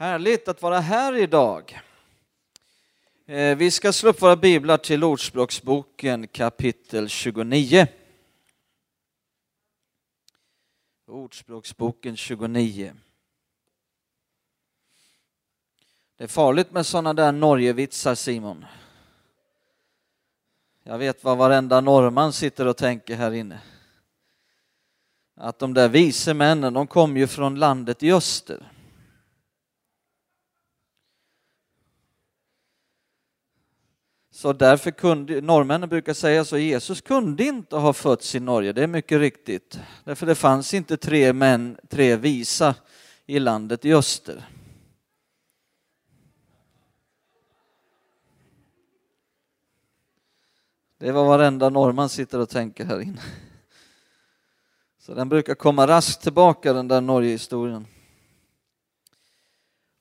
Härligt att vara här idag. Eh, vi ska slå upp våra biblar till Ordspråksboken kapitel 29. Ordspråksboken 29. Det är farligt med sådana där Norgevitsar Simon. Jag vet vad varenda norrman sitter och tänker här inne. Att de där vise männen, de kom ju från landet i öster. Så därför kunde, norrmännen brukar säga så, Jesus kunde inte ha fötts i Norge, det är mycket riktigt. Därför det fanns inte tre män, tre visa i landet i öster. Det är vad varenda norrman sitter och tänker här inne. Så den brukar komma raskt tillbaka den där Norgehistorien.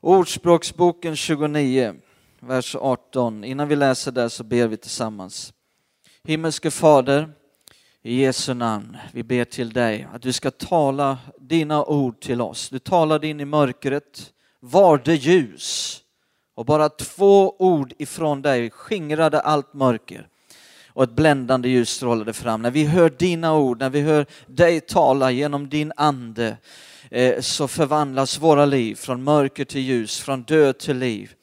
Ordspråksboken 29 vers 18. Innan vi läser där så ber vi tillsammans. Himmelske Fader, i Jesu namn, vi ber till dig att du ska tala dina ord till oss. Du talade in i mörkret, var det ljus och bara två ord ifrån dig skingrade allt mörker och ett bländande ljus strålade fram. När vi hör dina ord, när vi hör dig tala genom din ande eh, så förvandlas våra liv från mörker till ljus, från död till liv.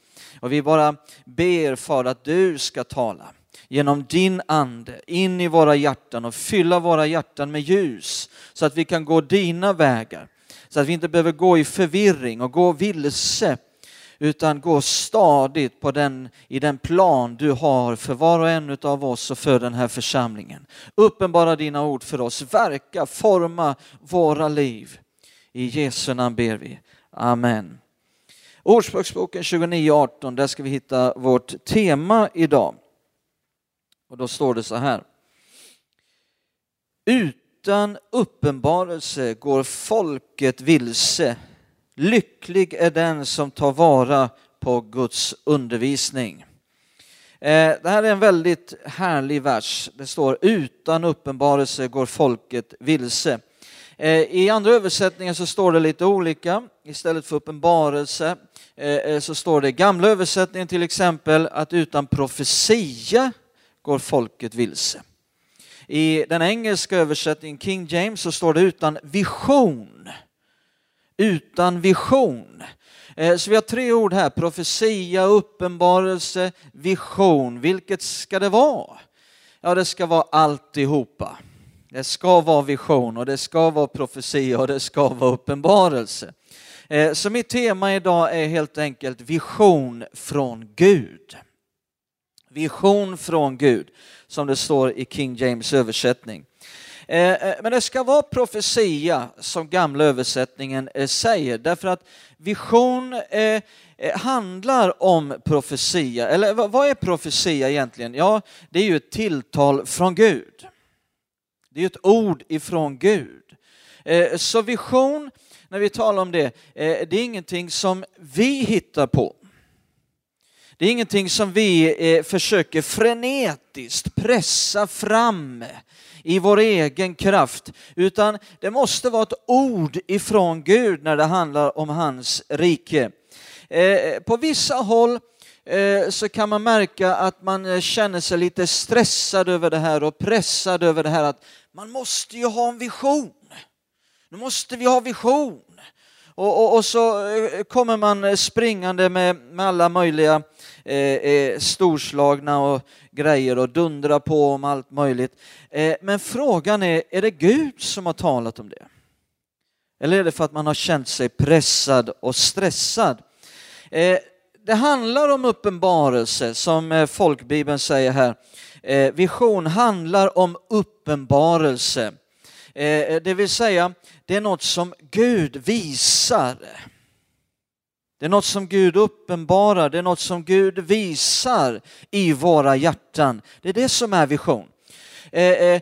Och vi bara ber för att du ska tala genom din ande in i våra hjärtan och fylla våra hjärtan med ljus så att vi kan gå dina vägar. Så att vi inte behöver gå i förvirring och gå vilse utan gå stadigt på den, i den plan du har för var och en av oss och för den här församlingen. Uppenbara dina ord för oss, verka, forma våra liv. I Jesu namn ber vi. Amen. Ordspråksboken 29.18, där ska vi hitta vårt tema idag. Och då står det så här. Utan uppenbarelse går folket vilse. Lycklig är den som tar vara på Guds undervisning. Eh, det här är en väldigt härlig vers. Det står utan uppenbarelse går folket vilse. Eh, I andra översättningar så står det lite olika. Istället för uppenbarelse Eh, eh, så står det i gamla översättningen till exempel att utan profetia går folket vilse. I den engelska översättningen, King James, så står det utan vision. Utan vision. Eh, så vi har tre ord här, profetia, uppenbarelse, vision. Vilket ska det vara? Ja, det ska vara alltihopa. Det ska vara vision och det ska vara profetia och det ska vara uppenbarelse. Eh, så mitt tema idag är helt enkelt vision från Gud. Vision från Gud, som det står i King James översättning. Eh, eh, men det ska vara profetia, som gamla översättningen säger, därför att vision handlar om profetia. Eller vad är profetia egentligen? Ja, det är ju ett tilltal från Gud. Det är ett ord ifrån Gud. Så vision, när vi talar om det, eh, det är ingenting som vi hittar på. Det är ingenting som vi eh, försöker frenetiskt pressa fram i vår egen kraft, utan det måste vara ett ord ifrån Gud när det handlar om hans rike. Eh, på vissa håll så kan man märka att man känner sig lite stressad över det här och pressad över det här att man måste ju ha en vision. Nu måste vi ha vision. Och, och, och så eh, kommer man eh, springande med, med alla möjliga eh, eh storslagna och grejer och dundrar på om allt möjligt. Eh, men frågan är, är det Gud som har talat om det? Eller är det för att man har känt sig pressad och stressad? Eh, det handlar om uppenbarelse som folkbibeln säger här. Eh, vision handlar om uppenbarelse. Eh, eh, det vill säga, det är något som Gud visar. Det är något som Gud uppenbarar, det är något som Gud visar i våra hjärtan. Det är det som är vision. Eh,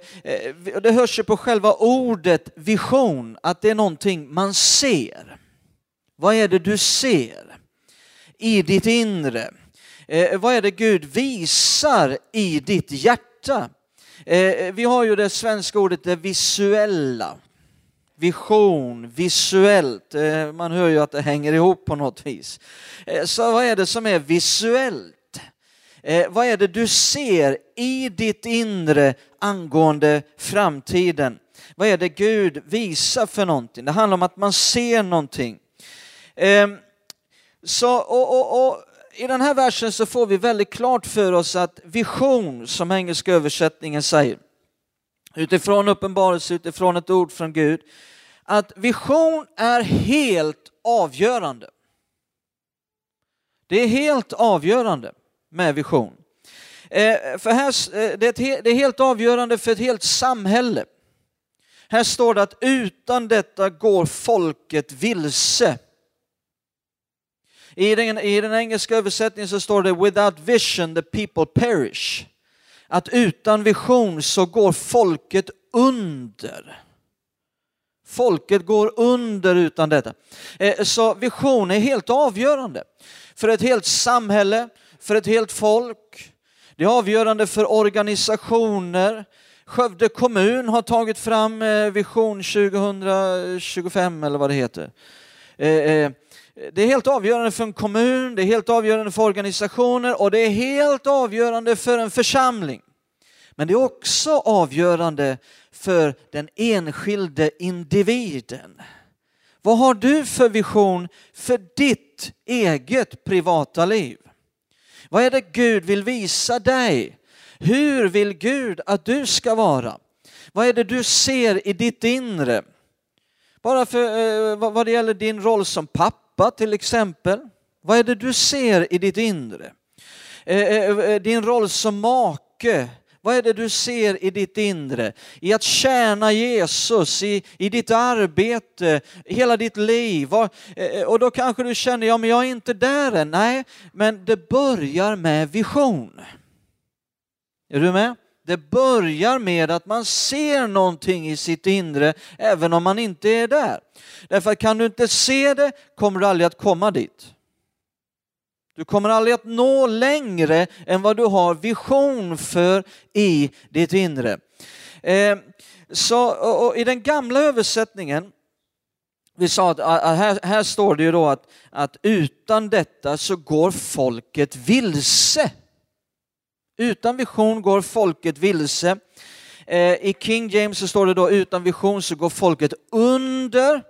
det hörs ju på själva ordet vision, att det är någonting man ser. Vad är det du ser? i ditt inre? Vad är det Gud visar i ditt hjärta? Eh, eh, vi har ju det svenska ordet det visuella. vision, visuellt. Eh, man hör ju att det hänger ihop på något vis. Eh, så vad är det som är visuellt? Eh, vad är det du ser i ditt inre angående framtiden? Vad är det Gud visar för någonting? Det handlar om att man ser någonting. Eh, så, och, och, och, i den här versen så får vi väldigt klart för oss att vision, som engelska översättningen säger, utifrån uppenbarelse, utifrån ett ord från Gud, att vision är helt avgörande. Det är helt avgörande med vision. Eh, för här, eh, det, är helt avgörande för ett helt samhälle. Här står det att utan detta går folket vilse. I den, I den engelska översättningen så står det without vision the people perish. Att utan vision så går folket under. Folket går under utan detta. Eh, så vision är helt avgörande för ett helt samhälle, för ett helt folk. Det är avgörande för organisationer. Skövde kommun har tagit fram eh, Vision 2025 eller vad det heter. Eh, det är helt avgörande för en kommun, det är helt avgörande för organisationer och det är helt avgörande för en församling. Men det är också avgörande för den enskilde individen. Vad har du för vision för ditt eget privata liv? Vad är det Gud vill visa dig? Hur vill Gud att du ska vara? Vad är det du ser i ditt inre? Bara för eh, vad det gäller din roll som pappa Pappa till exempel. Vad är det du ser i ditt inre? Eh, eh, eh, din roll som make, vad är det du ser i ditt inre? I att tjäna Jesus, i, i ditt arbete, hela ditt liv. Och då kanske du känner, ja men jag är inte där än. Nej, men det börjar med vision. Är du med? Det börjar med att man ser någonting i sitt inre även om man inte är där. Därför kan du inte se det kommer du aldrig att komma dit. Du kommer aldrig att nå längre än vad du har vision för i ditt inre. Eh, så, och I den gamla översättningen, vi sa att här, här står det ju då att, att utan detta så går folket vilse. Utan vision går folket vilse. Eh, I King James så står det då utan vision så går folket under.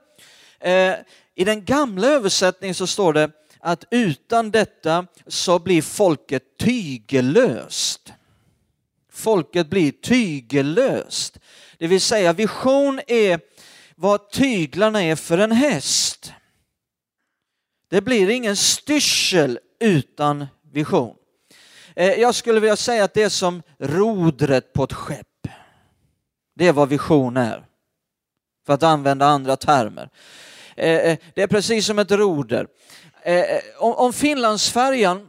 Eh, I den gamla översättningen så står det att utan detta så blir folket tygellöst. Folket blir tygellöst. Det vill säga vision är vad tyglarna är för en häst. Det blir ingen styrsel utan vision. Eh, jag skulle vilja säga att det är som rodret på ett skepp. Det är vad vision är, för att använda andra termer. Eh, eh, det är precis som ett roder. Om Finlandsfärjan,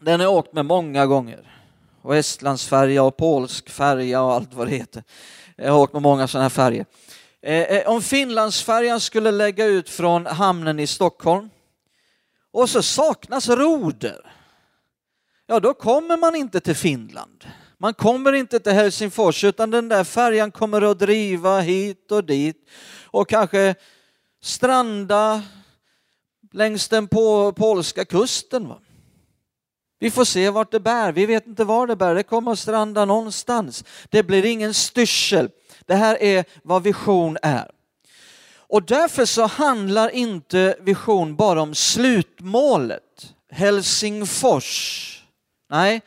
den har jag åkt med många gånger. Och Estlandsfärja och polsk färja och allt vad det heter. Jag har åkt med många sådana här färger. Om Finlandsfärjan skulle lägga ut från hamnen i Stockholm och så saknas roder, ja då kommer man inte till Finland. Man kommer inte till Helsingfors utan den där färjan kommer att driva hit och dit och kanske stranda längs den på polska kusten. Va? Vi får se vart det bär. Vi vet inte var det bär. Det kommer att stranda någonstans. Det blir ingen styrsel. Det här är vad vision är. Och därför så handlar inte vision bara om slutmålet, Helsingfors. Nej,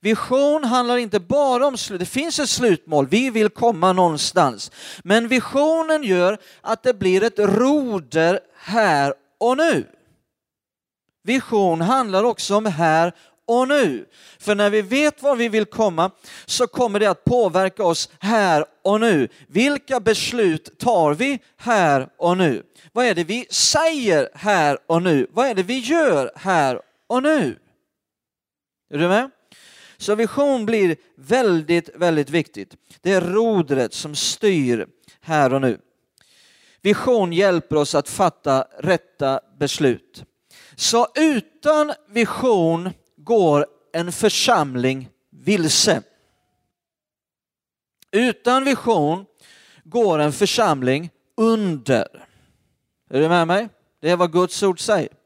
vision handlar inte bara om slut. Det finns ett slutmål, vi vill komma någonstans. Men visionen gör att det blir ett roder här och nu. Vision handlar också om här och nu. För när vi vet var vi vill komma så kommer det att påverka oss här och nu. Vilka beslut tar vi här och nu? Vad är det vi säger här och nu? Vad är det vi gör här och nu? Är du med? Så vision blir väldigt, väldigt viktigt. Det är rodret som styr här och nu. Vision hjälper oss att fatta rätta beslut. Så utan vision går en församling vilse. Utan vision går en församling under. Är du med mig? Det är vad Guds ord säger.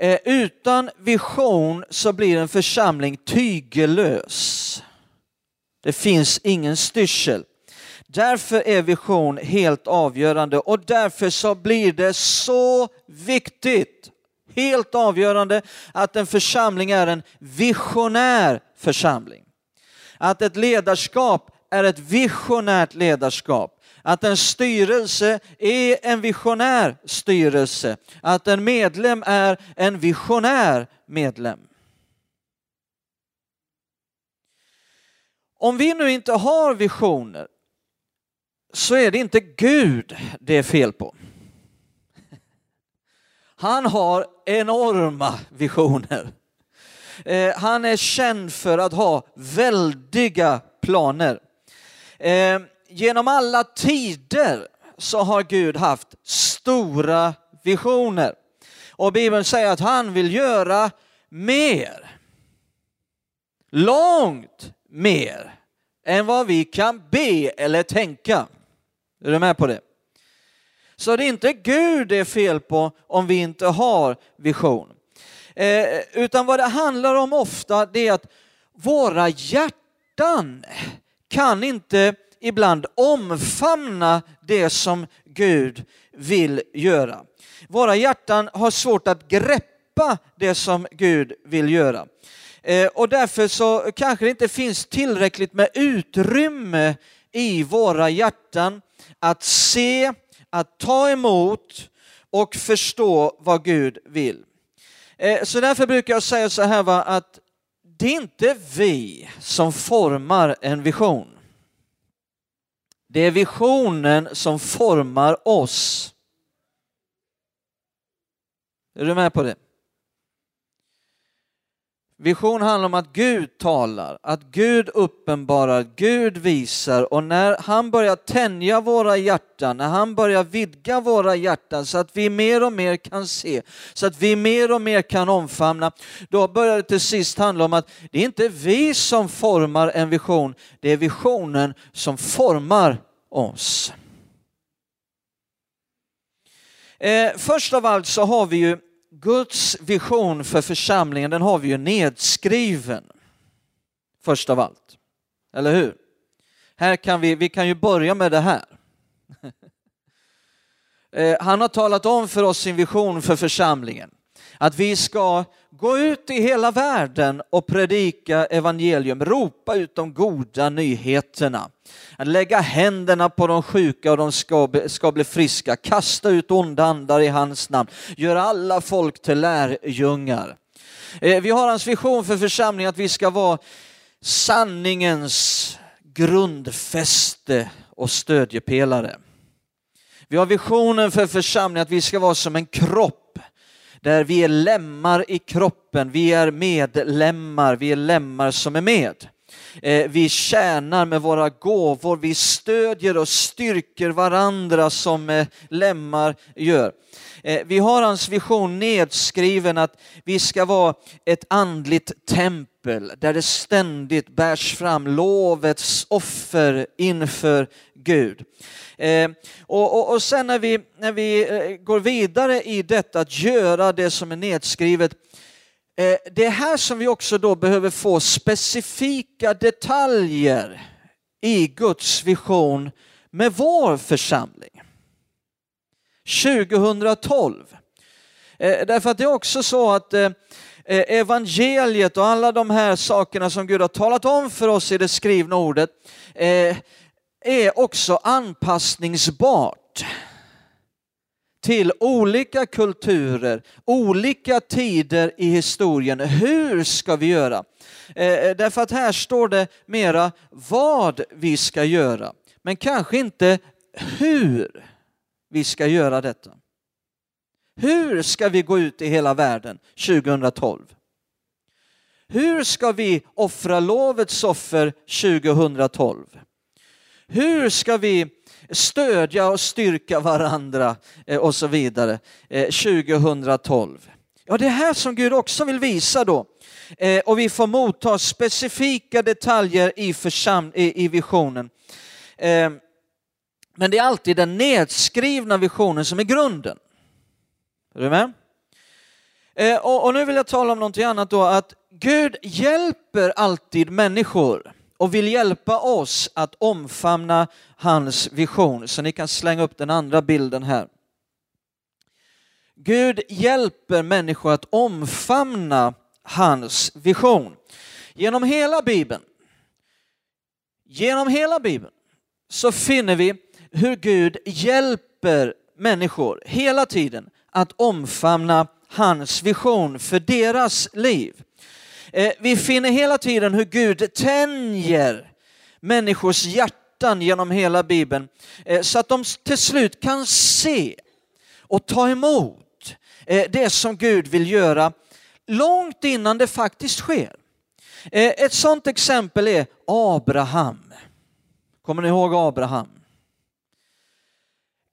Eh, utan vision så blir en församling tygellös. Det finns ingen styrsel. Därför är vision helt avgörande och därför så blir det så viktigt, helt avgörande att en församling är en visionär församling. Att ett ledarskap är ett visionärt ledarskap. Att en styrelse är en visionär styrelse. Att en medlem är en visionär medlem. Om vi nu inte har visioner så är det inte Gud det är fel på. Han har enorma visioner. Eh, han är känd för att ha väldiga planer. Eh, Genom alla tider så har Gud haft stora visioner. Och Bibeln säger att han vill göra mer. Långt mer än vad vi kan be eller tänka. Är du med på det? Så det är inte Gud det är fel på om vi inte har vision. Eh, utan vad det handlar om ofta det är att våra hjärtan kan inte ibland omfamna det som Gud vill göra. Våra hjärtan har svårt att greppa det som Gud vill göra. Eh, och därför så kanske det inte finns tillräckligt med utrymme i våra hjärtan att se, att ta emot och förstå vad Gud vill. Eh, så därför brukar jag säga så här va, att det är inte vi som formar en vision. Det är visionen som formar oss. Är du med på det? Vision handlar om att Gud talar, att Gud uppenbarar, Gud visar och när han börjar tänja våra hjärtan, när han börjar vidga våra hjärtan så att vi mer och mer kan se, så att vi mer och mer kan omfamna, då börjar det till sist handla om att det är inte vi som formar en vision, det är visionen som formar oss. Eh, först av allt så har vi ju Guds vision för församlingen, den har vi ju nedskriven. Först av allt. Eller hur? Här kan vi, vi kan ju börja med det här. Eh, han har talat om för oss sin vision för församlingen. Att vi ska gå ut i hela världen och predika evangelium, ropa ut de goda nyheterna. Att lägga händerna på de sjuka och de ska, ska bli friska, kasta ut onda andar i hans namn, göra alla folk till lärjungar. Eh, vi har hans vision för församlingen att vi ska vara sanningens grundfäste och stödjepelare. Vi har visionen för församlingen att vi ska vara som en kropp där vi är lemmar i kroppen, vi är medlemmar, vi är lemmar som är med. Eh, vi tjänar med våra gåvor, vi stödjer och styrker varandra som eh, lemmar gör. Eh, vi har hans vision nedskriven att vi ska vara ett andligt tempel där det ständigt bärs fram lovets offer inför Gud. Eh, och, och, och sen när vi, när vi eh, går vidare i detta att göra det som är nedskrivet Eh, det är här som vi också då behöver få specifika detaljer i Guds vision med vår församling. 2012. Eh, därför att det är också så att eh, evangeliet och alla de här sakerna som Gud har talat om för oss i det skrivna ordet är också anpassningsbart till olika kulturer, olika tider i historien. Hur ska vi göra? Eh, eh, därför att här står det mera vad vi ska göra, men kanske inte hur vi ska göra detta. Hur ska vi gå ut i hela världen 2012? Hur ska vi offra lovets offer 2012? Hur ska vi stödja och styrka varandra eh, och så vidare eh, 2012. Ja, det är här som Gud också vill visa då. Eh, och vi får motta specifika detaljer i, försam i, visionen. Men det är alltid den nedskrivna visionen som är grunden. Är du med? Och, och nu vill jag tala om någonting annat då, att Gud hjälper alltid människor och vill hjälpa oss att omfamna hans vision. Så ni kan slänga upp den andra bilden här. Gud hjälper människor att omfamna hans vision. Genom hela Bibeln, genom hela Bibeln så finner vi hur Gud hjälper människor hela tiden att omfamna hans vision för deras liv. Eh, vi finner hela tiden hur Gud tänjer människors hjärtan genom hela Bibeln eh, så att de till slut kan se och ta emot eh, det som Gud vill göra långt innan det faktiskt sker. Ett sådant exempel är Abraham. Kommer ni ihåg Abraham?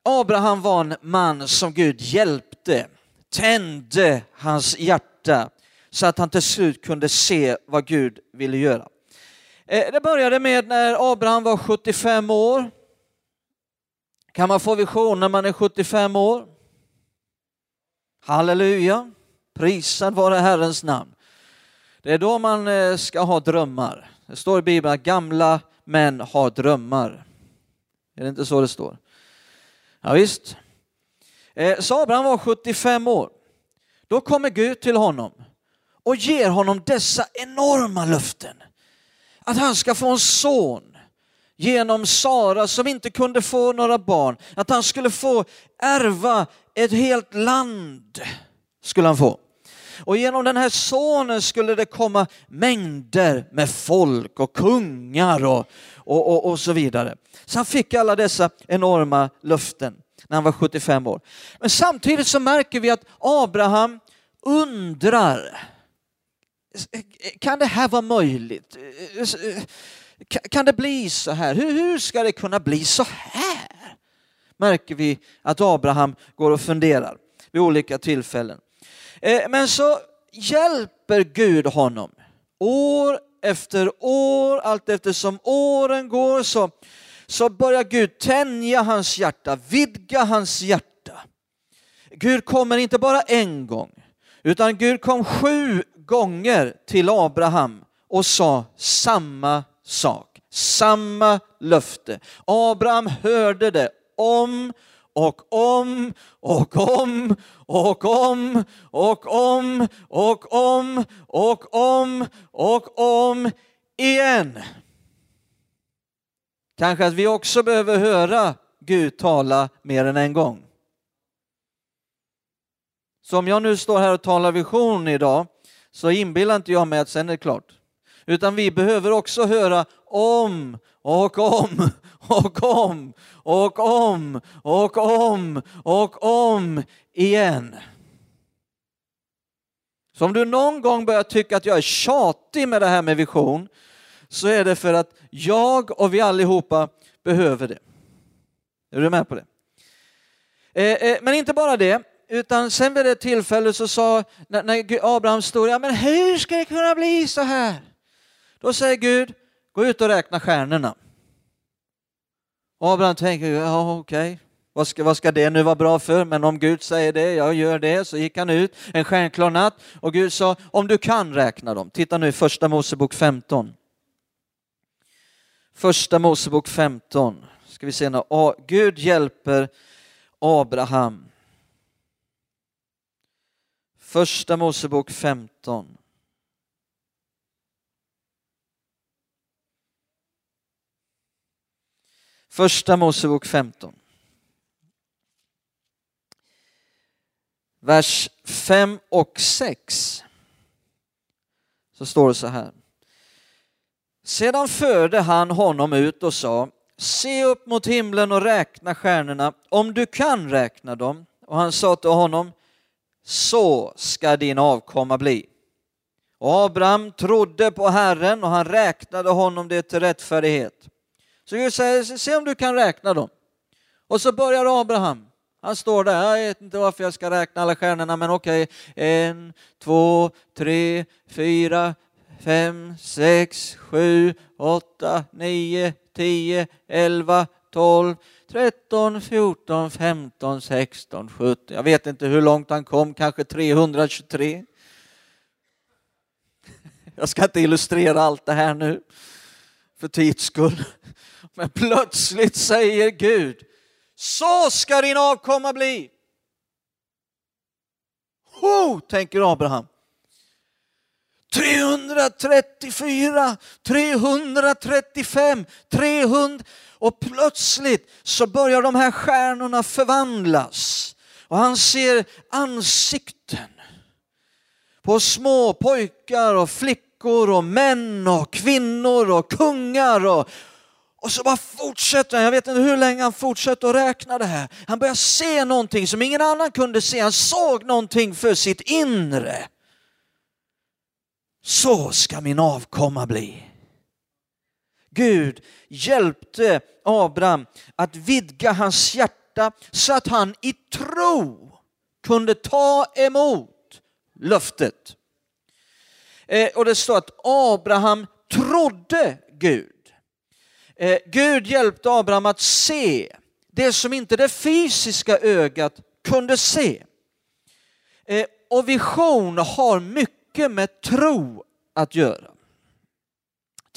Abraham var en man som Gud hjälpte, tände hans hjärta så att han till slut kunde se vad Gud ville göra. Eh, det började med när Abraham var 75 år. Kan man få vision när man är 75 år? Halleluja, prisad vare Herrens namn. Det är då man eh, ska ha drömmar. Det står i Bibeln att gamla män har drömmar. Är det inte så det står? Ja, visst. Eh, så Abraham var 75 år. Då kommer Gud till honom och ger honom dessa enorma löften. Att han ska få en son genom Sara som inte kunde få några barn. Att han skulle få ärva ett helt land. skulle han få. Och genom den här sonen skulle det komma mängder med folk och kungar och, och, och, och så vidare. Så han fick alla dessa enorma löften när han var 75 år. Men samtidigt så märker vi att Abraham undrar kan det här vara möjligt? Kan det bli så här? Hur, ska det kunna bli så här? Märker vi att Abraham går och funderar vid olika tillfällen. Eh, men så hjälper Gud honom år efter år, allt eftersom åren går så, så börjar Gud tänja hans hjärta, vidga hans hjärta. Gud kommer inte bara en gång, utan Gud kom sju gånger till Abraham och sa samma sak, samma löfte. Abraham hörde det om och om och om och om och om och om och om och om igen. Kanske att vi också behöver höra Gud tala mer än en gång. Så om jag nu står här och talar vision idag så inbillar inte jag mig att sen är det klart. Utan vi behöver också höra om och om och om och om och om och om igen. Så om du någon gång börjar tycka att jag är tjatig med det här med vision så är det för att jag och vi allihopa behöver det. Är du med på det? Eh, eh, men inte bara det, utan sen vid det tillfället så sa, när, när Abraham stod, ja men hur ska det kunna bli så här? Då säger Gud, gå ut och räkna stjärnorna. Abraham tänker, ja okej, okay. vad, ska, vad ska det nu vara bra för? Men om Gud säger det, jag gör det. Så gick han ut en stjärnklar natt och Gud sa, om du kan räkna dem. Titta nu i första Mosebok 15. Första Mosebok 15. Ska vi se när Gud hjälper Abraham Första Mosebok 15. Första Mosebok 15. Vers 5 och 6. Så står det så här. Sedan förde han honom ut och sa, se upp mot himlen och räkna stjärnorna, om du kan räkna dem. Och han sa till honom, så ska din avkomma bli. Och Abraham trodde på Herren och han räknade honom det till rättfärdighet. Så Gud säger, se om du kan räkna dem. Och så börjar Abraham. Han står där, jag vet inte varför jag ska räkna alla stjärnorna, men okej. En, två, tre, fyra, fem, sex, sju, åtta, nio, tio, elva, tolv, 13, 14, 15, 16, 17. Jag vet inte hur långt han kom, kanske 323. Jag ska inte illustrera allt det här nu för tids skull. Men plötsligt säger Gud, så ska din avkomma bli. Ho, tänker Abraham. 334, 335, 300 och plötsligt så börjar de här stjärnorna förvandlas och han ser ansikten på små pojkar och flickor och män och kvinnor och kungar och, och så bara fortsätter han, jag vet inte hur länge han fortsätter att räkna det här. Han börjar se någonting som ingen annan kunde se, han såg någonting för sitt inre. Så ska min avkomma bli. Gud hjälpte Abraham att vidga hans hjärta så att han i tro kunde ta emot löftet. Eh, och det står att Abraham trodde Gud. Eh, Gud hjälpte Abraham att se det som inte det fysiska ögat kunde se. Eh, och vision har mycket med tro att göra.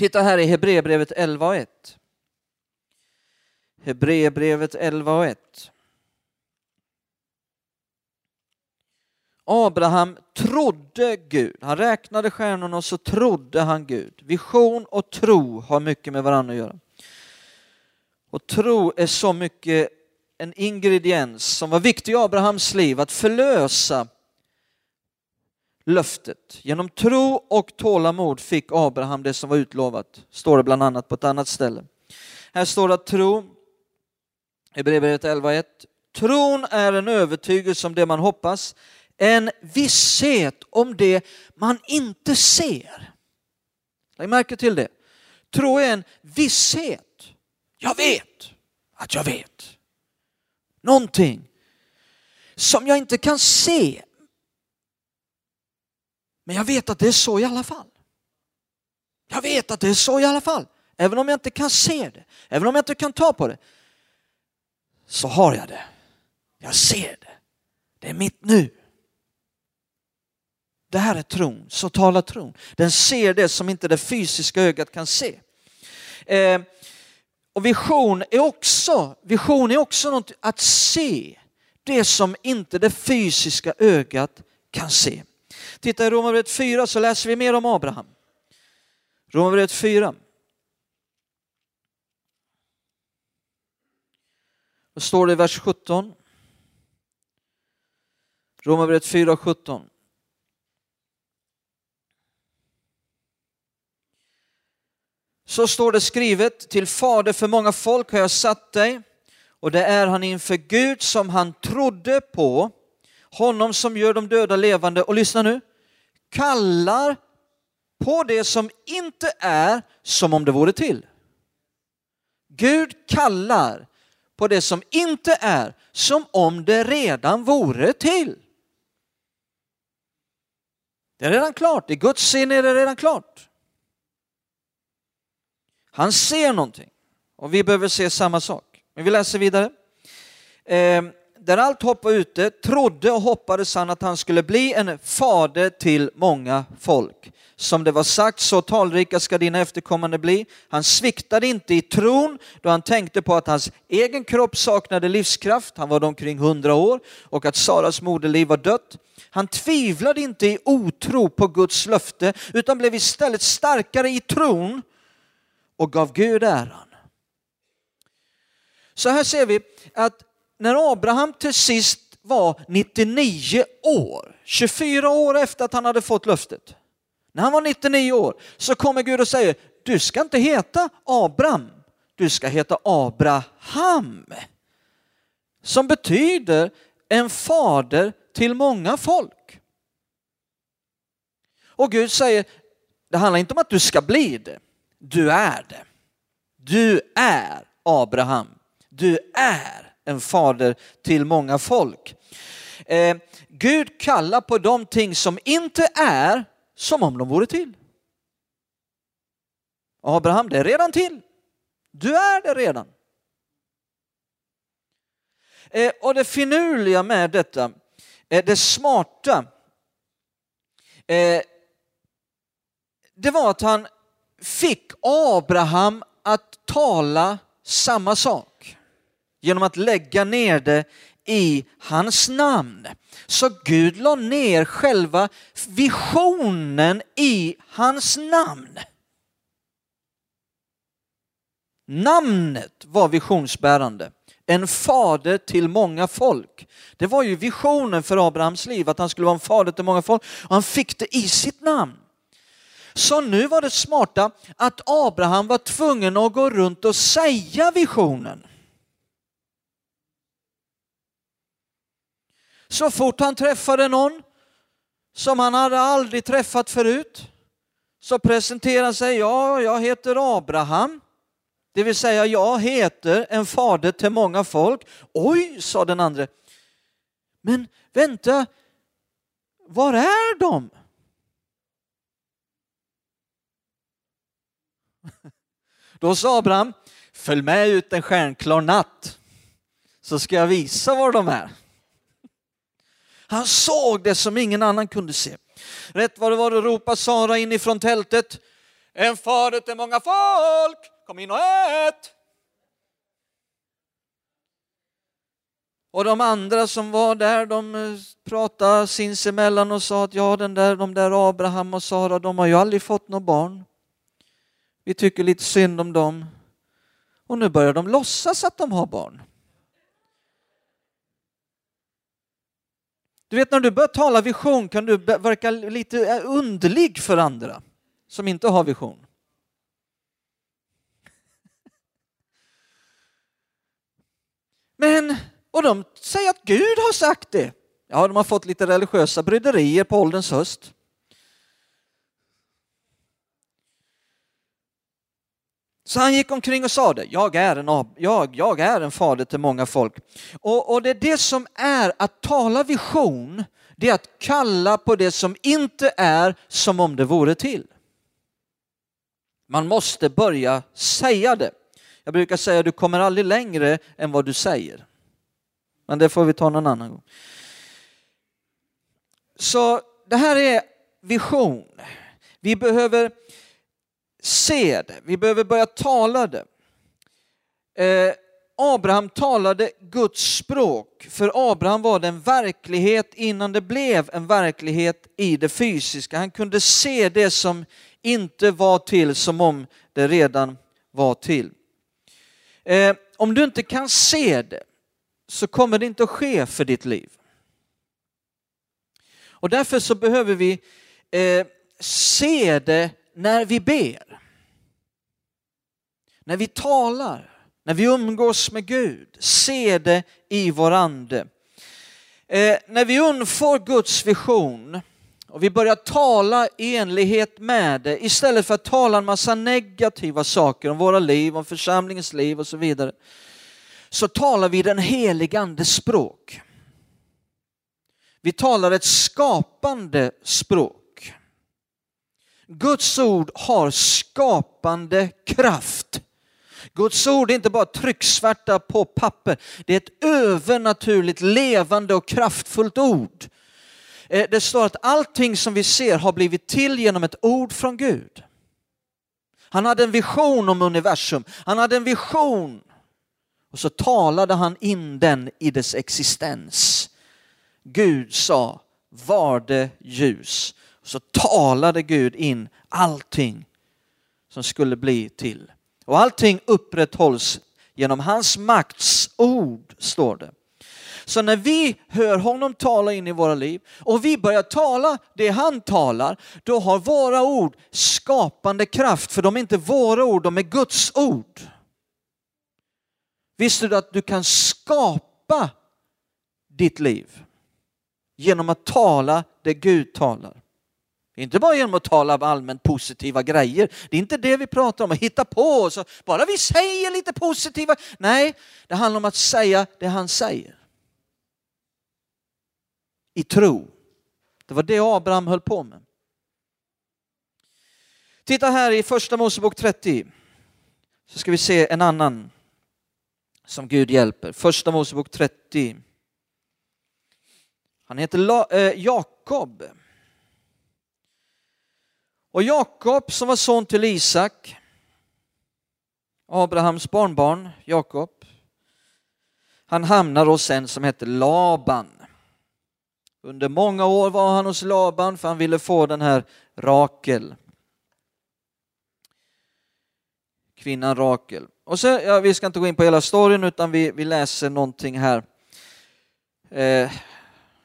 Titta här i Hebreerbrevet 11 och 1. Hebreerbrevet 11 och 1. Abraham trodde Gud. Han räknade stjärnorna och så trodde han Gud. Vision och tro har mycket med varandra att göra. Och tro är så mycket en ingrediens som var viktig i Abrahams liv att förlösa löftet. Genom tro och tålamod fick Abraham det som var utlovat, står det bland annat på ett annat ställe. Här står det att tro, i Hebreerbrevet 11.1, tron är en övertygelse om det man hoppas, en visshet om det man inte ser. Lägg märke till det. Tro är en visshet. Jag vet att jag vet. Någonting som jag inte kan se. Men jag vet att det är så i alla fall. Jag vet att det är så i alla fall. Även om jag inte kan se det, även om jag inte kan ta på det, så har jag det. Jag ser det. Det är mitt nu. Det här är tron, så talar tron. Den ser det som inte det fysiska ögat kan se. Eh, och vision är också, vision är också något att se det som inte det fysiska ögat kan se. Titta i Romarbrevet 4 så läser vi mer om Abraham. Romarbrevet 4. Då står det i vers 17? Romarbrevet 4 och 17. Så står det skrivet, till fader för många folk har jag satt dig och det är han inför Gud som han trodde på, honom som gör de döda levande och lyssna nu, kallar på det som inte är som om det vore till. Gud kallar på det som inte är som om det redan vore till. Det är redan klart, i Guds sinne är det redan klart. Han ser någonting och vi behöver se samma sak. Men vi läser vidare. Ehm, där allt hopp var ute trodde och hoppades han att han skulle bli en fader till många folk. Som det var sagt, så talrika ska dina efterkommande bli. Han sviktade inte i tron då han tänkte på att hans egen kropp saknade livskraft, han var omkring hundra år, och att Saras moderliv var dött. Han tvivlade inte i otro på Guds löfte, utan blev istället starkare i tron och gav Gud äran. Så här ser vi att när Abraham till sist var 99 år, 24 år efter att han hade fått löftet, när han var 99 år så kommer Gud och säger, du ska inte heta Abraham, du ska heta Abraham. Som betyder en fader till många folk. Och Gud säger, det handlar inte om att du ska bli det, du är det. Du är Abraham. Du är en fader till många folk. Eh, Gud kallar på de ting som inte är som om de vore till. Abraham, det är redan till. Du är det redan. Eh, och det finurliga med detta, eh, det smarta, eh, det var att han fick Abraham att tala samma sak genom att lägga ner det i hans namn. Så Gud la ner själva visionen i hans namn. Namnet var visionsbärande. En fader till många folk. Det var ju visionen för Abrahams liv, att han skulle vara en fader till många folk. Och han fick det i sitt namn. Så nu var det smarta att Abraham var tvungen att gå runt och säga visionen. Så fort han träffade någon som han hade aldrig träffat förut så presenterade sig, ja, jag heter Abraham. Det vill säga, jag heter en fader till många folk. Oj, sa den andra. Men vänta, var är de? Då sa Abraham, följ med ut en stjärnklar natt så ska jag visa var de är. Han såg det som ingen annan kunde se. Rätt vad det var då ropade Sara inifrån tältet. En fader till många folk, kom in och ät! Och de andra som var där, de eh, pratade sinsemellan och sa att ja, den där, de där Abraham och Sara, de har ju aldrig fått något barn. Vi tycker lite synd om dem. Och nu börjar de låtsas att de har barn. Du vet när du börjar tala vision kan du verka lite eh, underlig för andra som inte har vision. Men, och de säger att Gud har sagt det. Ja, de har fått lite religiösa bryderier på ålderns höst. Så han gick omkring och sa det, jag är en, jag, jag är en fader till många folk. Och, och det är det som är att tala vision, det är att kalla på det som inte är som om det vore till. Man måste börja säga det. Jag brukar säga du kommer aldrig längre än vad du säger. Men det får vi ta någon annan gång. Så det här är vision. Vi behöver se det, vi behöver börja tala det. Eh, Abraham talade Guds språk, för Abraham var det en verklighet innan det blev en verklighet i det fysiska. Han kunde se det som inte var till som om det redan var till. Eh, om du inte kan se det så kommer det inte att ske för ditt liv. Och därför så behöver vi eh, se det när vi ber. När vi talar, när vi umgås med Gud, se det i vår ande. Eh, när vi undfår Guds vision och vi börjar tala i enlighet med det istället för att tala en massa negativa saker om våra liv, om församlingens liv och så vidare. Så talar vi den helige andes språk. Vi talar ett skapande språk. Guds ord har skapande kraft. Guds ord är inte bara trycksvärta på papper, det är ett övernaturligt levande och kraftfullt ord. Eh, det står att allting som vi ser har blivit till genom ett ord från Gud. Han hade en vision om universum, han hade en vision och så talade han in den i dess existens. Gud sa, var det ljus så talade Gud in allting som skulle bli till. Och allting upprätthålls genom hans makts ord, står det. Så när vi hör honom tala in i våra liv och vi börjar tala det han talar, då har våra ord skapande kraft, för de är inte våra ord, de är Guds ord. Visste du att du kan skapa ditt liv genom att tala det Gud talar? Inte bara genom att tala om allmänt positiva grejer. Det är inte det vi pratar om, att hitta på. Så bara vi säger lite positiva. Nej, det handlar om att säga det han säger. I tro. Det var det Abraham höll på med. Titta här i första Mosebok 30. Så ska vi se en annan som Gud hjälper. Första Mosebok 30. Han heter eh, Jakob. Och Jakob som var son till Isak, Abrahams barnbarn Jakob, han hamnar hos en som heter Laban. Under många år var han hos Laban för han ville få den här Rakel. Kvinnan Rakel. Och så, ja, vi ska inte gå in på hela storyn utan vi, vi läser någonting här. Eh,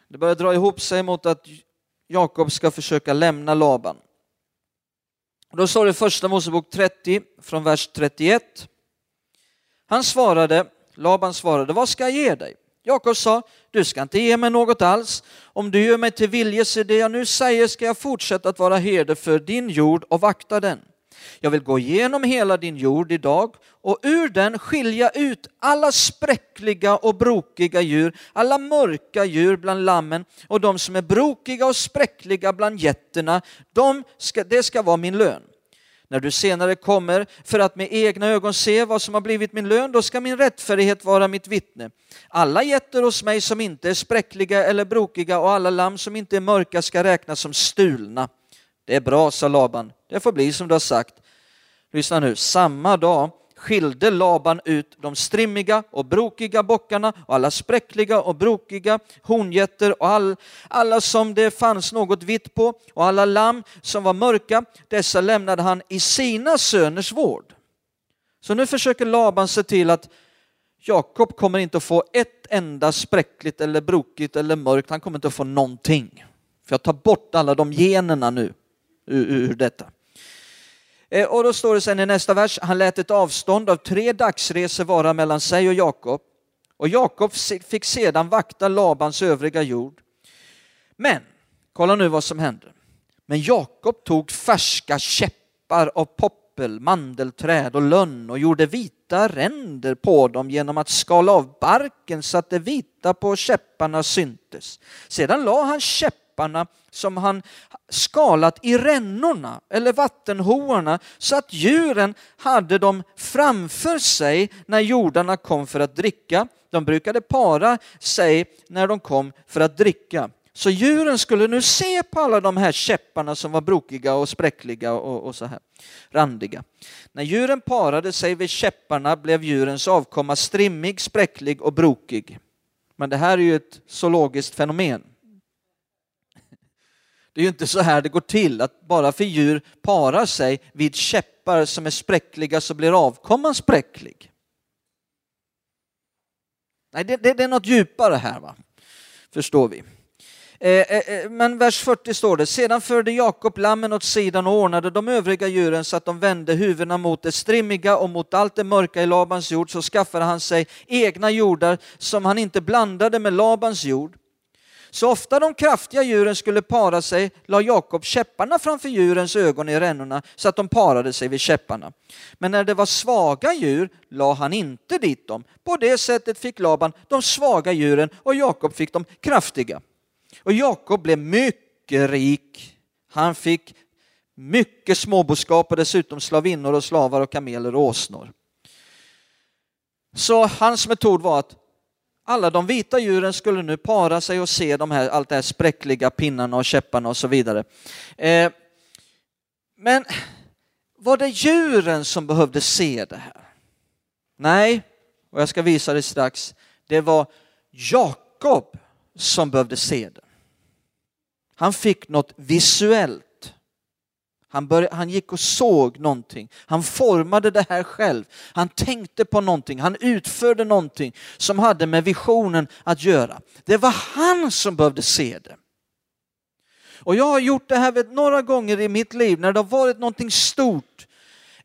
det börjar dra ihop sig mot att Jakob ska försöka lämna Laban. Då står det i första Mosebok 30 från vers 31. Han svarade, Laban svarade, vad ska jag ge dig? Jakob sa, du ska inte ge mig något alls. Om du gör mig till viljes i det jag nu säger ska jag fortsätta att vara herde för din jord och vakta den. Jag vill gå igenom hela din jord idag och ur den skilja ut alla spräckliga och brokiga djur, alla mörka djur bland lammen och de som är brokiga och spräckliga bland getterna. De ska, det ska vara min lön. När du senare kommer för att med egna ögon se vad som har blivit min lön, då ska min rättfärdighet vara mitt vittne. Alla getter hos mig som inte är spräckliga eller brokiga och alla lamm som inte är mörka ska räknas som stulna. Det är bra, sa Laban. Det får bli som du har sagt. Lyssna nu, samma dag skilde Laban ut de strimmiga och brokiga bockarna och alla spräckliga och brokiga hongetter och all, alla som det fanns något vitt på och alla lamm som var mörka. Dessa lämnade han i sina söners vård. Så nu försöker Laban se till att Jakob kommer inte att få ett enda spräckligt eller brokigt eller mörkt. Han kommer inte att få någonting. För jag tar bort alla de generna nu ur, ur detta. Eh, och då står det sen i nästa vers, han lät ett avstånd av tre dagsresor vara mellan sig och Jakob. Och Jakob fick sedan vakta Labans övriga jord. Men, kolla nu vad som händer. Men Jakob tog färska käppar av poppel, mandelträd och lönn och gjorde vita ränder på dem genom att skala av barken så att det vita på käpparna syntes. Sedan la han käppar käpparna som han skalat i rännorna eller vattenhoarna så att djuren hade dem framför sig när jordarna kom för att dricka. De brukade para sig när de kom för att dricka. Så djuren skulle nu se på alla de här käpparna som var brokiga och spräckliga och, och, så här randiga. När djuren parade sig vid käpparna blev djurens avkomma strimmig, spräcklig och brokig. Men det här är ju ett zoologiskt fenomen. Det är ju inte så här det går till, att bara för djur parar sig vid käppar som är spräckliga så blir avkomman spräcklig. Nej, det, det, det är något djupare här, va? förstår vi. Eh, eh, eh men vers 40 står det, sedan förde Jakob lammen åt sidan och ordnade de övriga djuren så att de vände huvudena mot det strimmiga och mot allt det mörka i Labans jord, så skaffade han sig egna jordar som han inte blandade med Labans jord. Så ofta de kraftiga djuren skulle para sig la Jakob käpparna framför djurens ögon i rännorna så att de parade sig vid käpparna. Men när det var svaga djur la han inte dit dem. På det sättet fick Laban de svaga djuren och Jakob fick de kraftiga. Och Jakob blev mycket rik. Han fick mycket småboskap och dessutom slavinnor och slavar och kameler och åsnor. Så hans metod var att alla de vita djuren skulle nu para sig och se de här, allt det här spräckliga pinnarna och käpparna och så vidare. Eh, men var det djuren som behövde se det här? Nej, och jag ska visa det strax. Det var Jakob som behövde se det. Han fick något visuellt. Han, började, han gick och såg någonting. Han formade det här själv. Han tänkte på någonting. Han utförde någonting som hade med visionen att göra. Det var han som behövde se det. Och jag har gjort det här några gånger i mitt liv när det har varit någonting stort,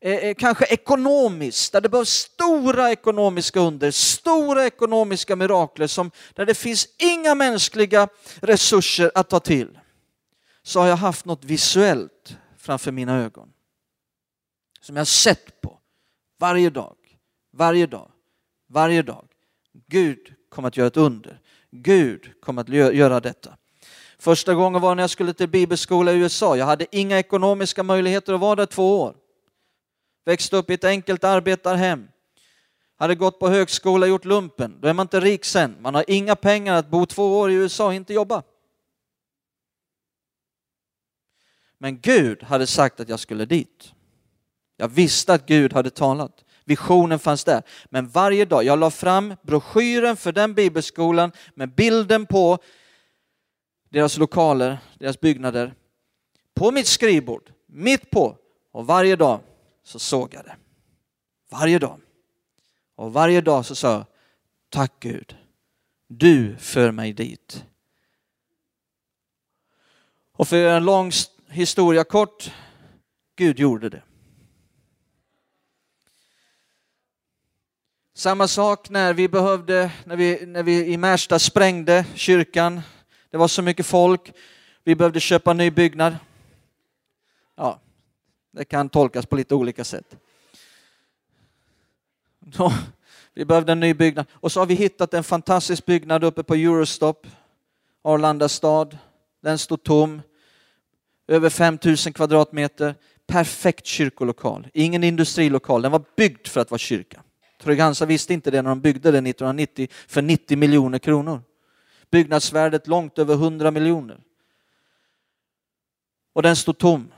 eh, eh, kanske ekonomiskt, där det behövs stora ekonomiska under, stora ekonomiska mirakler som, där det finns inga mänskliga resurser att ta till. Så har jag haft något visuellt framför mina ögon. Som jag sett på varje dag, varje dag, varje dag. Gud kommer att göra ett under. Gud kommer att göra detta. Första gången var när jag skulle till bibelskola i USA. Jag hade inga ekonomiska möjligheter att vara där två år. Växte upp i ett enkelt arbetarhem. hade gått på högskola, gjort lumpen. Då är man inte rik sen. Man har inga pengar att bo två år i USA och inte jobba. Men Gud hade sagt att jag skulle dit. Jag visste att Gud hade talat. Visionen fanns där. Men varje dag, jag la fram broschyren för den bibelskolan med bilden på deras lokaler, deras byggnader, på mitt skrivbord, mitt på. Och varje dag så såg jag det. Varje dag. Och varje dag så sa jag, tack Gud, du för mig dit. Och för en lång historia kort, Gud gjorde det. Samma sak när vi behövde, när vi, när vi i Märsta sprängde kyrkan. Det var så mycket folk. Vi behövde köpa ny byggnad. Ja, det kan tolkas på lite olika sätt. Då, vi behövde en ny byggnad. Och så har vi hittat en fantastisk byggnad uppe på Eurostop, Arlanda stad. Den stod tom. Över 5000 kvadratmeter. Perfekt kyrkolokal. Ingen industrilokal. Den var byggd för att vara kyrka. Trygg-Hansa visste inte det när de byggde den 1990 för 90 miljoner kronor. Byggnadsvärdet långt över 100 miljoner. Och den stod tom.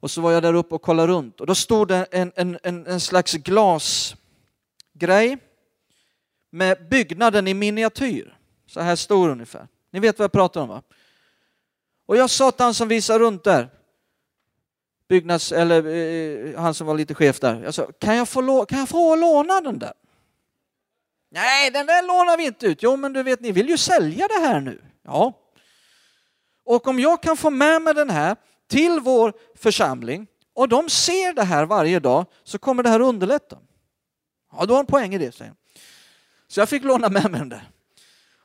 Och så var jag där uppe och kollade runt och då stod det en, en, en, en slags glasgrej med byggnaden i miniatyr. Så här stor ungefär. Ni vet vad jag pratar om va? Och jag sa till han som visade runt där, byggnads, eller eh, eh, han som var lite chef där. Jag sa, kan jag, få, kan jag få låna den där? Nej, den där lånar vi inte ut. Jo, men du vet, ni vill ju sälja det här nu. Ja. Och om jag kan få med mig den här till vår församling och de ser det här varje dag så kommer det här underlätta. Ja, du har en poäng i det, säger Så jag fick låna med mig den där.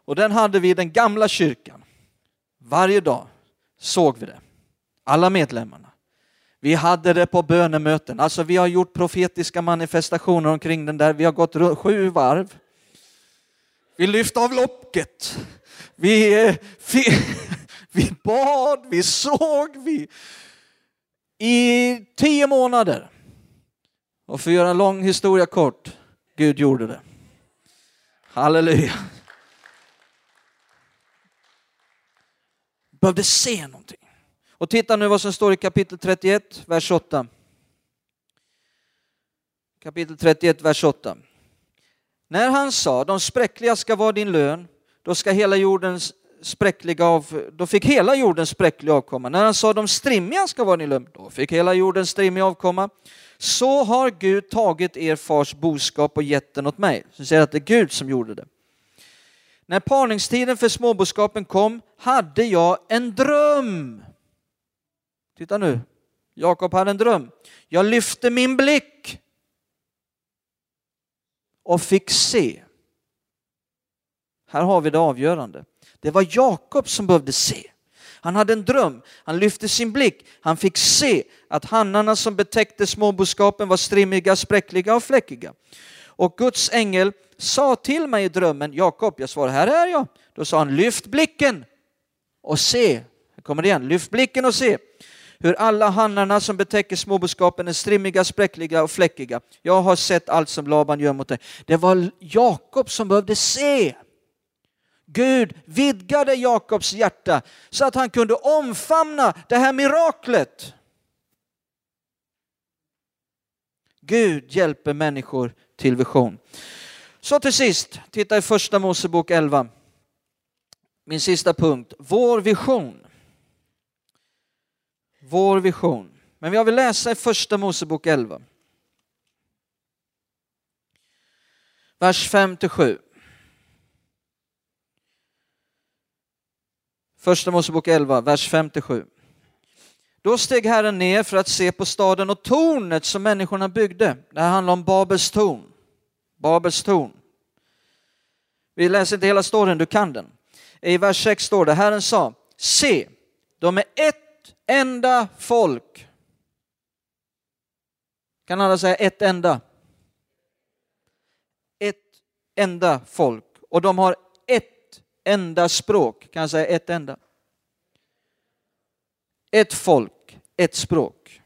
Och den hade vi i den gamla kyrkan. Varje dag såg vi det. Alla medlemmarna. Vi hade det på bönemöten. Alltså vi har gjort profetiska manifestationer omkring den där. Vi har gått sju varv. Vi lyfte av locket. Vi, eh, vi, vi bad, vi såg, vi i tio månader. Och för att göra en lång historia kort, Gud gjorde det. Halleluja. Behövde se någonting. Och titta nu vad som står i kapitel 31, vers 8. Kapitel 31, vers 8. När han sa, de spräckliga ska vara din lön, då ska hela jordens spräckliga av, då fick hela jordens spräckliga avkomma. När han sa de strimmiga ska vara din lön, då fick hela jorden strimmiga avkomma. Så har Gud tagit er fars boskap och gett den åt mig. Så säger att det är Gud som gjorde det. När parningstiden för småboskapen kom hade jag en dröm. Titta nu, Jakob hade en dröm. Jag lyfte min blick och fick se. Här har vi det avgörande. Det var Jakob som behövde se. Han hade en dröm, han lyfte sin blick, han fick se att hannarna som betäckte småboskapen var strimmiga, spräckliga och fläckiga. Och Guds ängel sa till mig i drömmen, Jakob, jag svarade, här är jag. Då sa han, lyft blicken och se. Här kommer det igen, lyft blicken och se hur alla hannarna som betäcker småboskapen är strimmiga, spräckliga och fläckiga. Jag har sett allt som Laban gör mot dig. Det var Jakob som behövde se. Gud vidgade Jakobs hjärta så att han kunde omfamna det här miraklet. Gud hjälper människor till vision. Så till sist, titta i första Mosebok 11. Min sista punkt, vår vision. Vår vision. Men jag vill läsa i första Mosebok 11. Vers 5 till 7. Första Mosebok 11, vers 5 till 7. Då steg Herren ner för att se på staden och tornet som människorna byggde. Det här handlar om Babels torn. Babels torn. Vi läser inte hela storyn, du kan den. I vers 6 står det, Herren sa, se, de är ett enda folk. Kan alla säga ett enda? Ett enda folk. Och de har ett enda språk. Kan jag säga ett enda? Ett folk, ett språk.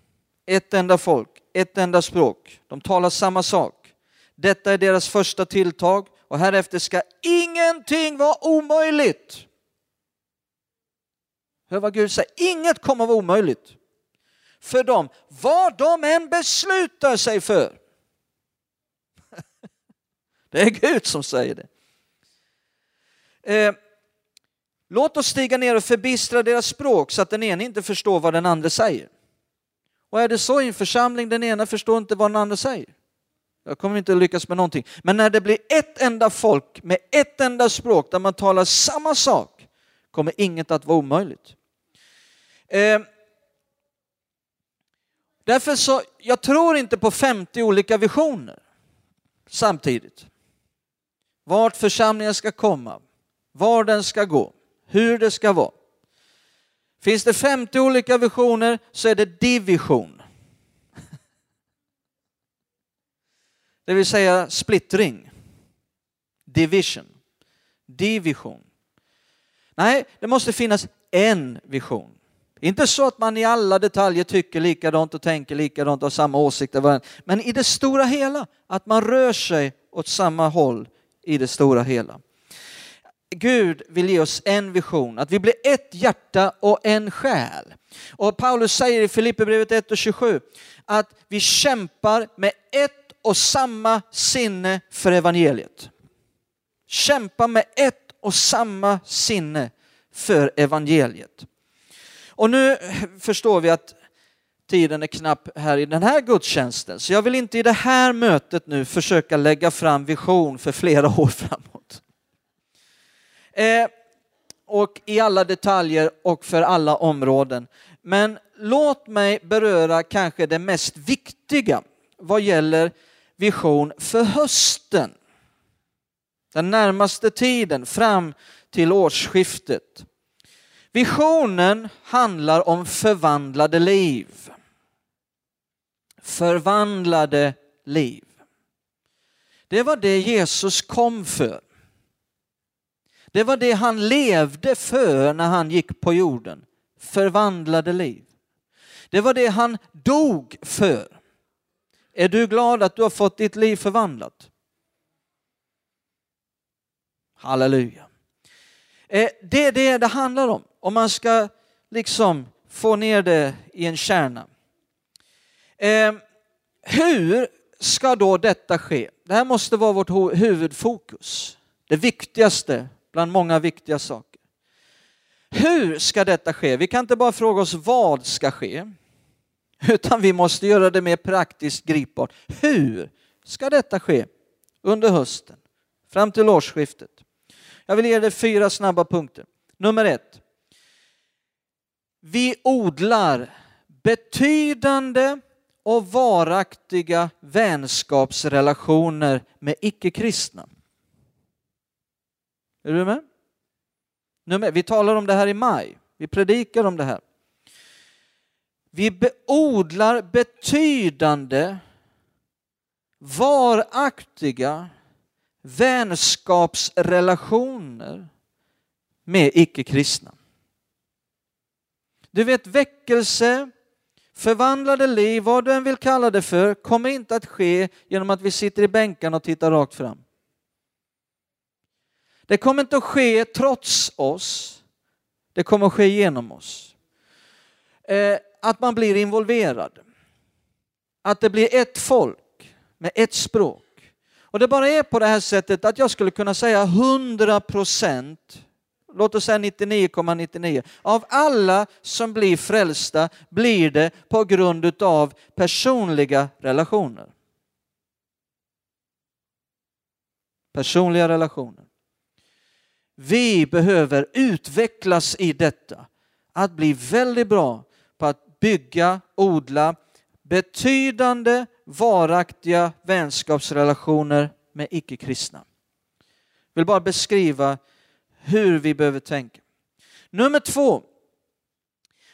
Ett enda folk, ett enda språk. De talar samma sak. Detta är deras första tilltag och härefter ska ingenting vara omöjligt. Hör vad Gud säger, inget kommer vara omöjligt för dem, vad de än beslutar sig för. Det är Gud som säger det. Eh, låt oss stiga ner och förbistra deras språk så att den ene inte förstår vad den andra säger. Och är det så i en församling, den ena förstår inte vad den andra säger. Jag kommer inte lyckas med någonting. Men när det blir ett enda folk med ett enda språk där man talar samma sak kommer inget att vara omöjligt. Eh, därför så, jag tror inte på 50 olika visioner samtidigt. Vart församlingen ska komma, var den ska gå, hur det ska vara. Finns det 50 olika visioner så är det division. Det vill säga splittring. Division. Division. Nej, det måste finnas en vision. Inte så att man i alla detaljer tycker likadant och tänker likadant och har samma åsikter, men i det stora hela, att man rör sig åt samma håll i det stora hela. Gud vill ge oss en vision, att vi blir ett hjärta och en själ. Och Paulus säger i Filipperbrevet 1 och 27 att vi kämpar med ett och samma sinne för evangeliet. Kämpa med ett och samma sinne för evangeliet. Och nu förstår vi att tiden är knapp här i den här gudstjänsten, så jag vill inte i det här mötet nu försöka lägga fram vision för flera år framåt. Eh, och i alla detaljer och för alla områden. Men låt mig beröra kanske det mest viktiga vad gäller vision för hösten. Den närmaste tiden fram till årsskiftet. Visionen handlar om förvandlade liv. Förvandlade liv. Det var det Jesus kom för. Det var det han levde för när han gick på jorden. Förvandlade liv. Det var det han dog för. Är du glad att du har fått ditt liv förvandlat? Halleluja. Eh, det är det det handlar om, om man ska liksom få ner det i en kärna. Eh, hur ska då detta ske? Det här måste vara vårt huvudfokus. Det viktigaste bland många viktiga saker. Hur ska detta ske? Vi kan inte bara fråga oss vad ska ske, utan vi måste göra det mer praktiskt gripbart. Hur ska detta ske under hösten fram till årsskiftet? Jag vill ge dig fyra snabba punkter. Nummer ett. Vi odlar betydande och varaktiga vänskapsrelationer med icke-kristna. Är du med? Nummer, vi talar om det här i maj. Vi predikar om det här. Vi beodlar betydande, varaktiga vänskapsrelationer med icke-kristna. Du vet väckelse, förvandlade liv, vad du än vill kalla det för, kommer inte att ske genom att vi sitter i bänkarna och tittar rakt fram. Det kommer inte att ske trots oss, det kommer att ske genom oss. Eh, att man blir involverad. Att det blir ett folk med ett språk. Och det bara är på det här sättet att jag skulle kunna säga 100 procent, låt oss säga 99,99, av alla som blir frälsta blir det på grund av personliga relationer. Personliga relationer. Vi behöver utvecklas i detta, att bli väldigt bra bygga, odla betydande varaktiga vänskapsrelationer med icke-kristna. Jag vill bara beskriva hur vi behöver tänka. Nummer två,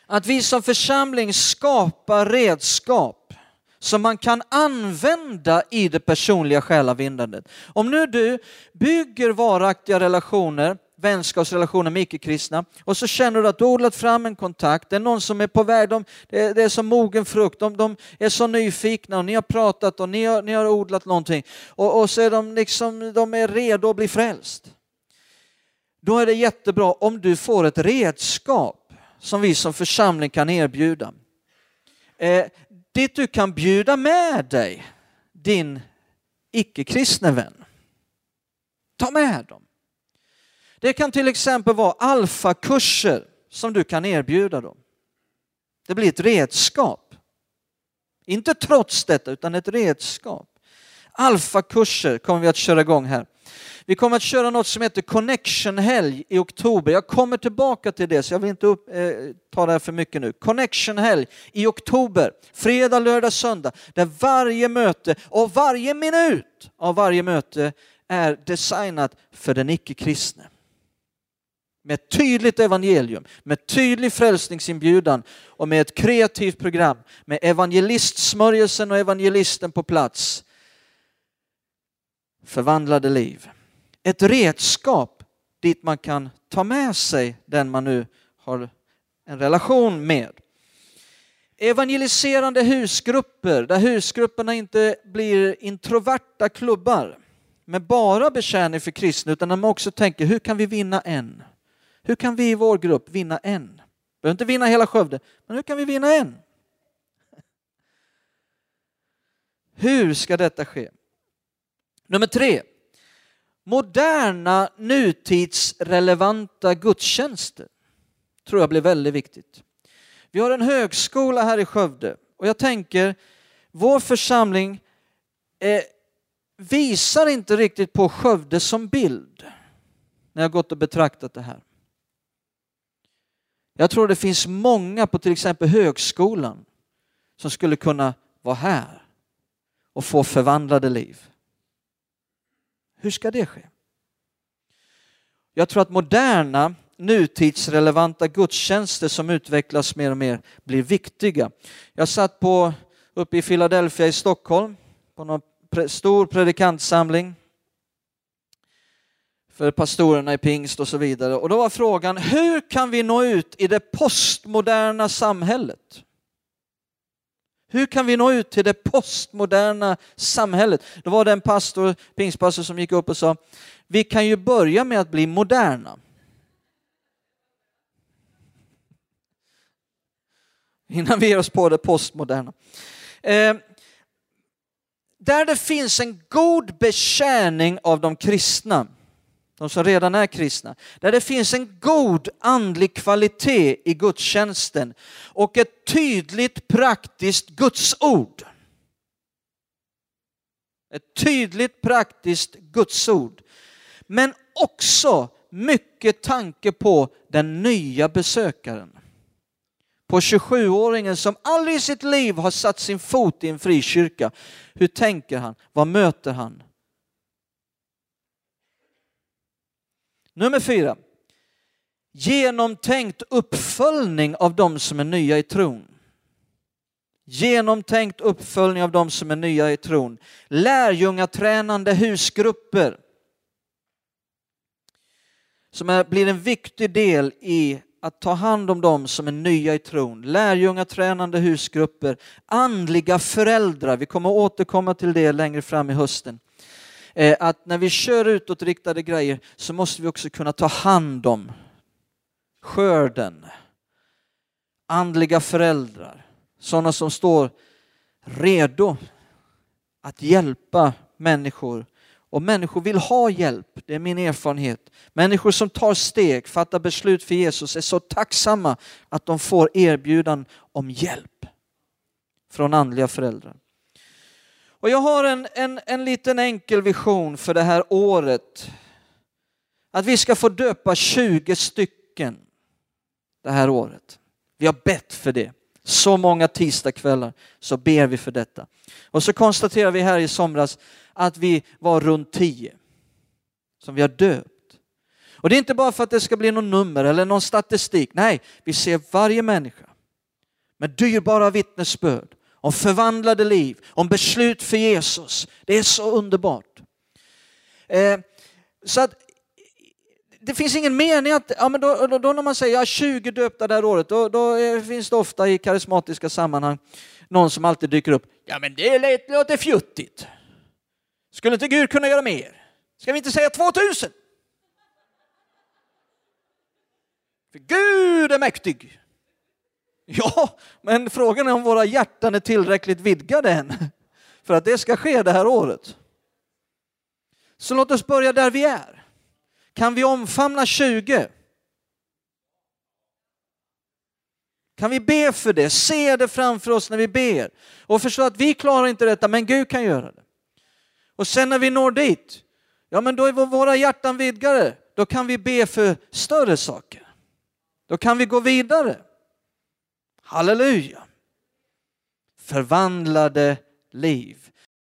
att vi som församling skapar redskap som man kan använda i det personliga själavindandet. Om nu du bygger varaktiga relationer, vänskapsrelationer med icke-kristna och så känner du att du har odlat fram en kontakt, det är någon som är på väg, de, det, är som mogen frukt, de, de, är så nyfikna och ni har pratat och ni har, ni har odlat någonting och, och så är de liksom, de är redo att bli frälst. Då är det jättebra om du får ett redskap som vi som församling kan erbjuda. Eh, dit du kan bjuda med dig din icke-kristne vän. Ta med dem. Det kan till exempel vara alfakurser som du kan erbjuda dem. Det blir ett redskap. Inte trots detta, utan ett redskap. Alfakurser kommer vi att köra igång här. Vi kommer att köra något som heter Connection-helg i oktober. Jag kommer tillbaka till det, så jag vill inte upp, eh, ta det här för mycket nu. Connection-helg i oktober, fredag, lördag, söndag, där varje möte och varje minut av varje möte är designat för den icke-kristne. Med ett tydligt evangelium, med tydlig frälsningsinbjudan och med ett kreativt program med evangelistsmörjelsen och evangelisten på plats. Förvandlade liv. Ett redskap dit man kan ta med sig den man nu har en relation med. Evangeliserande husgrupper, där husgrupperna inte blir introverta klubbar med bara betjäning för kristna, utan där man också tänker hur kan vi vinna en? Hur kan vi i vår grupp vinna en? Behöver inte vinna hela Skövde, men hur kan vi vinna en? Hur ska detta ske? Nummer tre. Moderna nutidsrelevanta gudstjänster tror jag blir väldigt viktigt. Vi har en högskola här i Skövde och jag tänker vår församling eh, visar inte riktigt på Skövde som bild när jag gått och betraktat det här. Jag tror det finns många på till exempel högskolan som skulle kunna vara här och få förvandlade liv. Hur ska det ske? Jag tror att moderna nutidsrelevanta gudstjänster som utvecklas mer och mer blir viktiga. Jag satt på, uppe i Philadelphia i Stockholm på någon stor predikantsamling för pastorerna i pingst och så vidare. Och då var frågan, hur kan vi nå ut i det postmoderna samhället? Hur kan vi nå ut till det postmoderna samhället? Då var det en pastor, pingstpastor som gick upp och sa, vi kan ju börja med att bli moderna. Innan vi ger oss på det postmoderna. Eh, där det finns en god betjäning av de kristna, de som redan är kristna, där det finns en god andlig kvalitet i gudstjänsten och ett tydligt praktiskt gudsord. Ett tydligt praktiskt gudsord. Men också mycket tanke på den nya besökaren. På 27-åringen som aldrig i sitt liv har satt sin fot i en frikyrka. Hur tänker han? Vad möter han? Nummer fyra. Genomtänkt uppföljning av de som är nya i tron. Genomtänkt uppföljning av de som är nya i tron. Lärjungatränande husgrupper. Som är, blir en viktig del i att ta hand om dem som är nya i tron. Lärjungatränande husgrupper, andliga föräldrar. Vi kommer återkomma till det längre fram i hösten. Eh, att när vi kör utåtriktade grejer så måste vi också kunna ta hand om skörden. Andliga föräldrar, sådana som står redo att hjälpa människor. Och människor vill ha hjälp, det är min erfarenhet. Människor som tar steg, fattar beslut för Jesus är så tacksamma att de får erbjudan om hjälp från andliga föräldrar. Och jag har en, en, en liten enkel vision för det här året. Att vi ska få döpa 20 stycken det här året. Vi har bett för det. Så många tisdagskvällar så ber vi för detta. Och så konstaterar vi här i somras att vi var runt 10 som vi har döpt. Och det är inte bara för att det ska bli någon nummer eller någon statistik. Nej, vi ser varje människa med dyrbara vittnesbörd om förvandlade liv, om beslut för Jesus. Det är så underbart. Eh, så att det finns ingen mening att, ja, men då, då, då när man säger ja, 20 döpta det här året, då, då finns det ofta i karismatiska sammanhang någon som alltid dyker upp. Ja men det låter fjuttigt. Skulle inte Gud kunna göra mer? Ska vi inte säga 2000? För Gud är mäktig. Ja, men frågan är om våra hjärtan är tillräckligt vidgade än för att det ska ske det här året. Så låt oss börja där vi är. Kan vi omfamna 20? Kan vi be för det? Se det framför oss när vi ber och förstå att vi klarar inte detta, men Gud kan göra det. Och sen när vi når dit, ja men då är våra hjärtan vidgade. Då kan vi be för större saker. Då kan vi gå vidare. Halleluja! Förvandlade liv